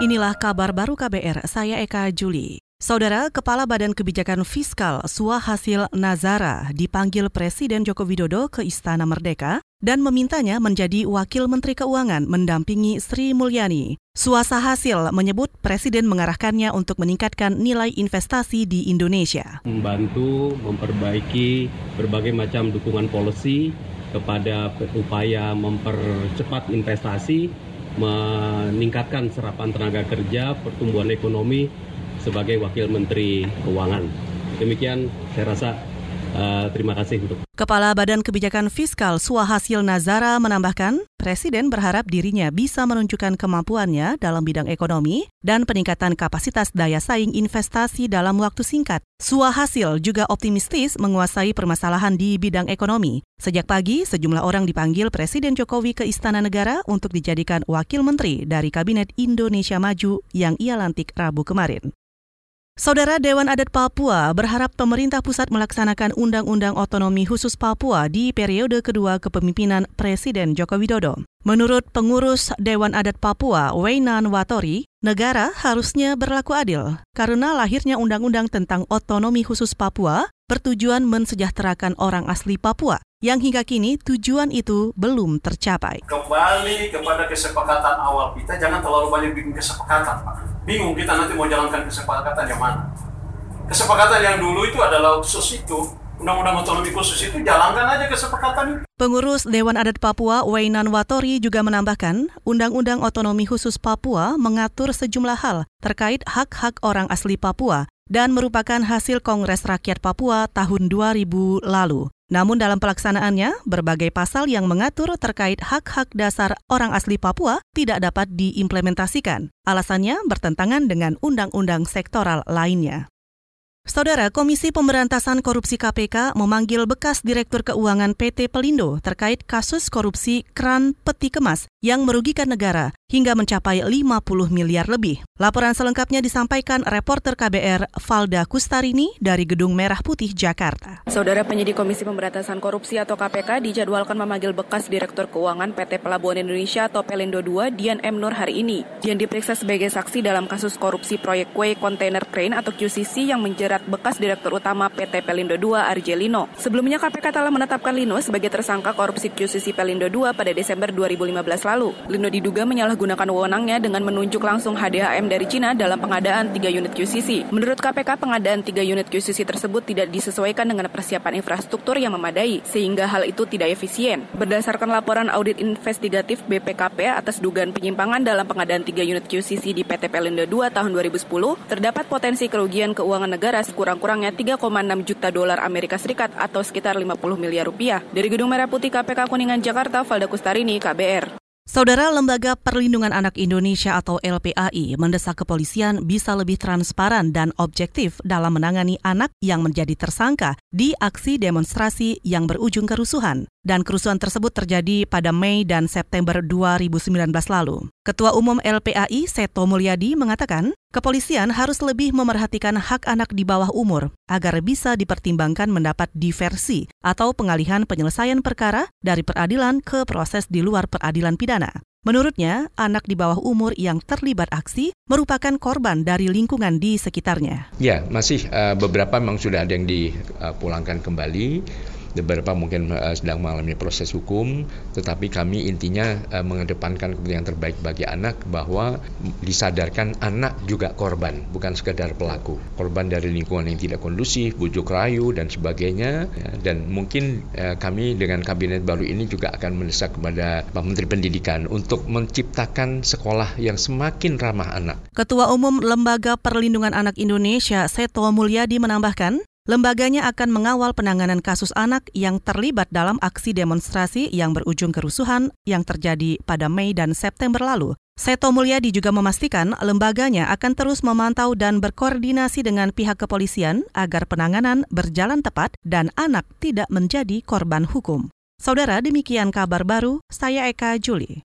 Inilah kabar baru KBR, saya Eka Juli. Saudara Kepala Badan Kebijakan Fiskal Suahasil Nazara dipanggil Presiden Joko Widodo ke Istana Merdeka dan memintanya menjadi Wakil Menteri Keuangan mendampingi Sri Mulyani. Suasa hasil menyebut Presiden mengarahkannya untuk meningkatkan nilai investasi di Indonesia. Membantu memperbaiki berbagai macam dukungan policy kepada upaya mempercepat investasi, meningkatkan serapan tenaga kerja, pertumbuhan ekonomi, sebagai Wakil Menteri Keuangan. Demikian saya rasa uh, terima kasih untuk. Kepala Badan Kebijakan Fiskal Suahasil Nazara menambahkan, Presiden berharap dirinya bisa menunjukkan kemampuannya dalam bidang ekonomi dan peningkatan kapasitas daya saing investasi dalam waktu singkat. Suahasil juga optimistis menguasai permasalahan di bidang ekonomi. Sejak pagi, sejumlah orang dipanggil Presiden Jokowi ke Istana Negara untuk dijadikan wakil menteri dari Kabinet Indonesia Maju yang ia lantik Rabu kemarin. Saudara Dewan Adat Papua berharap pemerintah pusat melaksanakan Undang-Undang Otonomi Khusus Papua di periode kedua kepemimpinan Presiden Joko Widodo. Menurut pengurus Dewan Adat Papua, Weinan Watori, negara harusnya berlaku adil karena lahirnya Undang-Undang tentang Otonomi Khusus Papua bertujuan mensejahterakan orang asli Papua yang hingga kini tujuan itu belum tercapai. Kembali kepada kesepakatan awal kita, jangan terlalu banyak bikin kesepakatan, Pak bingung kita nanti mau jalankan kesepakatan yang mana. Kesepakatan yang dulu itu adalah khusus itu, Undang-Undang Otonomi Khusus itu jalankan aja kesepakatan itu. Pengurus Dewan Adat Papua Wainan Watori juga menambahkan, Undang-Undang Otonomi Khusus Papua mengatur sejumlah hal terkait hak-hak orang asli Papua dan merupakan hasil Kongres Rakyat Papua tahun 2000 lalu. Namun dalam pelaksanaannya, berbagai pasal yang mengatur terkait hak-hak dasar orang asli Papua tidak dapat diimplementasikan. Alasannya bertentangan dengan undang-undang sektoral lainnya. Saudara Komisi Pemberantasan Korupsi KPK memanggil bekas Direktur Keuangan PT Pelindo terkait kasus korupsi kran peti kemas yang merugikan negara hingga mencapai 50 miliar lebih. Laporan selengkapnya disampaikan reporter KBR Valda Kustarini dari Gedung Merah Putih, Jakarta. Saudara penyidik Komisi Pemberantasan Korupsi atau KPK dijadwalkan memanggil bekas Direktur Keuangan PT Pelabuhan Indonesia atau Pelindo II, Dian M. Nur hari ini. Dian diperiksa sebagai saksi dalam kasus korupsi proyek kue kontainer crane atau QCC yang menjerat bekas Direktur Utama PT Pelindo II, Arjelino. Sebelumnya KPK telah menetapkan Lino sebagai tersangka korupsi QCC Pelindo II pada Desember 2015 lalu. Lino diduga menyalahgunakan wewenangnya dengan menunjuk langsung HDHM dari Cina dalam pengadaan 3 unit QCC. Menurut KPK, pengadaan 3 unit QCC tersebut tidak disesuaikan dengan persiapan infrastruktur yang memadai, sehingga hal itu tidak efisien. Berdasarkan laporan audit investigatif BPKP atas dugaan penyimpangan dalam pengadaan 3 unit QCC di PT Pelindo 2 tahun 2010, terdapat potensi kerugian keuangan negara sekurang-kurangnya 3,6 juta dolar Amerika Serikat atau sekitar 50 miliar rupiah. Dari Gedung Merah Putih KPK Kuningan Jakarta, Valda Kustarini, KBR. Saudara Lembaga Perlindungan Anak Indonesia atau LPAI mendesak kepolisian bisa lebih transparan dan objektif dalam menangani anak yang menjadi tersangka di aksi demonstrasi yang berujung kerusuhan dan kerusuhan tersebut terjadi pada Mei dan September 2019 lalu. Ketua Umum LPAI Seto Mulyadi mengatakan, kepolisian harus lebih memerhatikan hak anak di bawah umur agar bisa dipertimbangkan mendapat diversi atau pengalihan penyelesaian perkara dari peradilan ke proses di luar peradilan pidana. Menurutnya, anak di bawah umur yang terlibat aksi merupakan korban dari lingkungan di sekitarnya. Ya, masih uh, beberapa memang sudah ada yang dipulangkan kembali beberapa mungkin uh, sedang mengalami proses hukum, tetapi kami intinya uh, mengedepankan kepentingan terbaik bagi anak bahwa disadarkan anak juga korban, bukan sekedar pelaku. Korban dari lingkungan yang tidak kondusif, bujuk rayu dan sebagainya. Ya, dan mungkin uh, kami dengan kabinet baru ini juga akan mendesak kepada Pak Menteri Pendidikan untuk menciptakan sekolah yang semakin ramah anak. Ketua Umum Lembaga Perlindungan Anak Indonesia Seto Mulyadi menambahkan, Lembaganya akan mengawal penanganan kasus anak yang terlibat dalam aksi demonstrasi yang berujung kerusuhan yang terjadi pada Mei dan September lalu. Seto Mulyadi juga memastikan lembaganya akan terus memantau dan berkoordinasi dengan pihak kepolisian agar penanganan berjalan tepat dan anak tidak menjadi korban hukum. Saudara, demikian kabar baru, saya Eka Juli.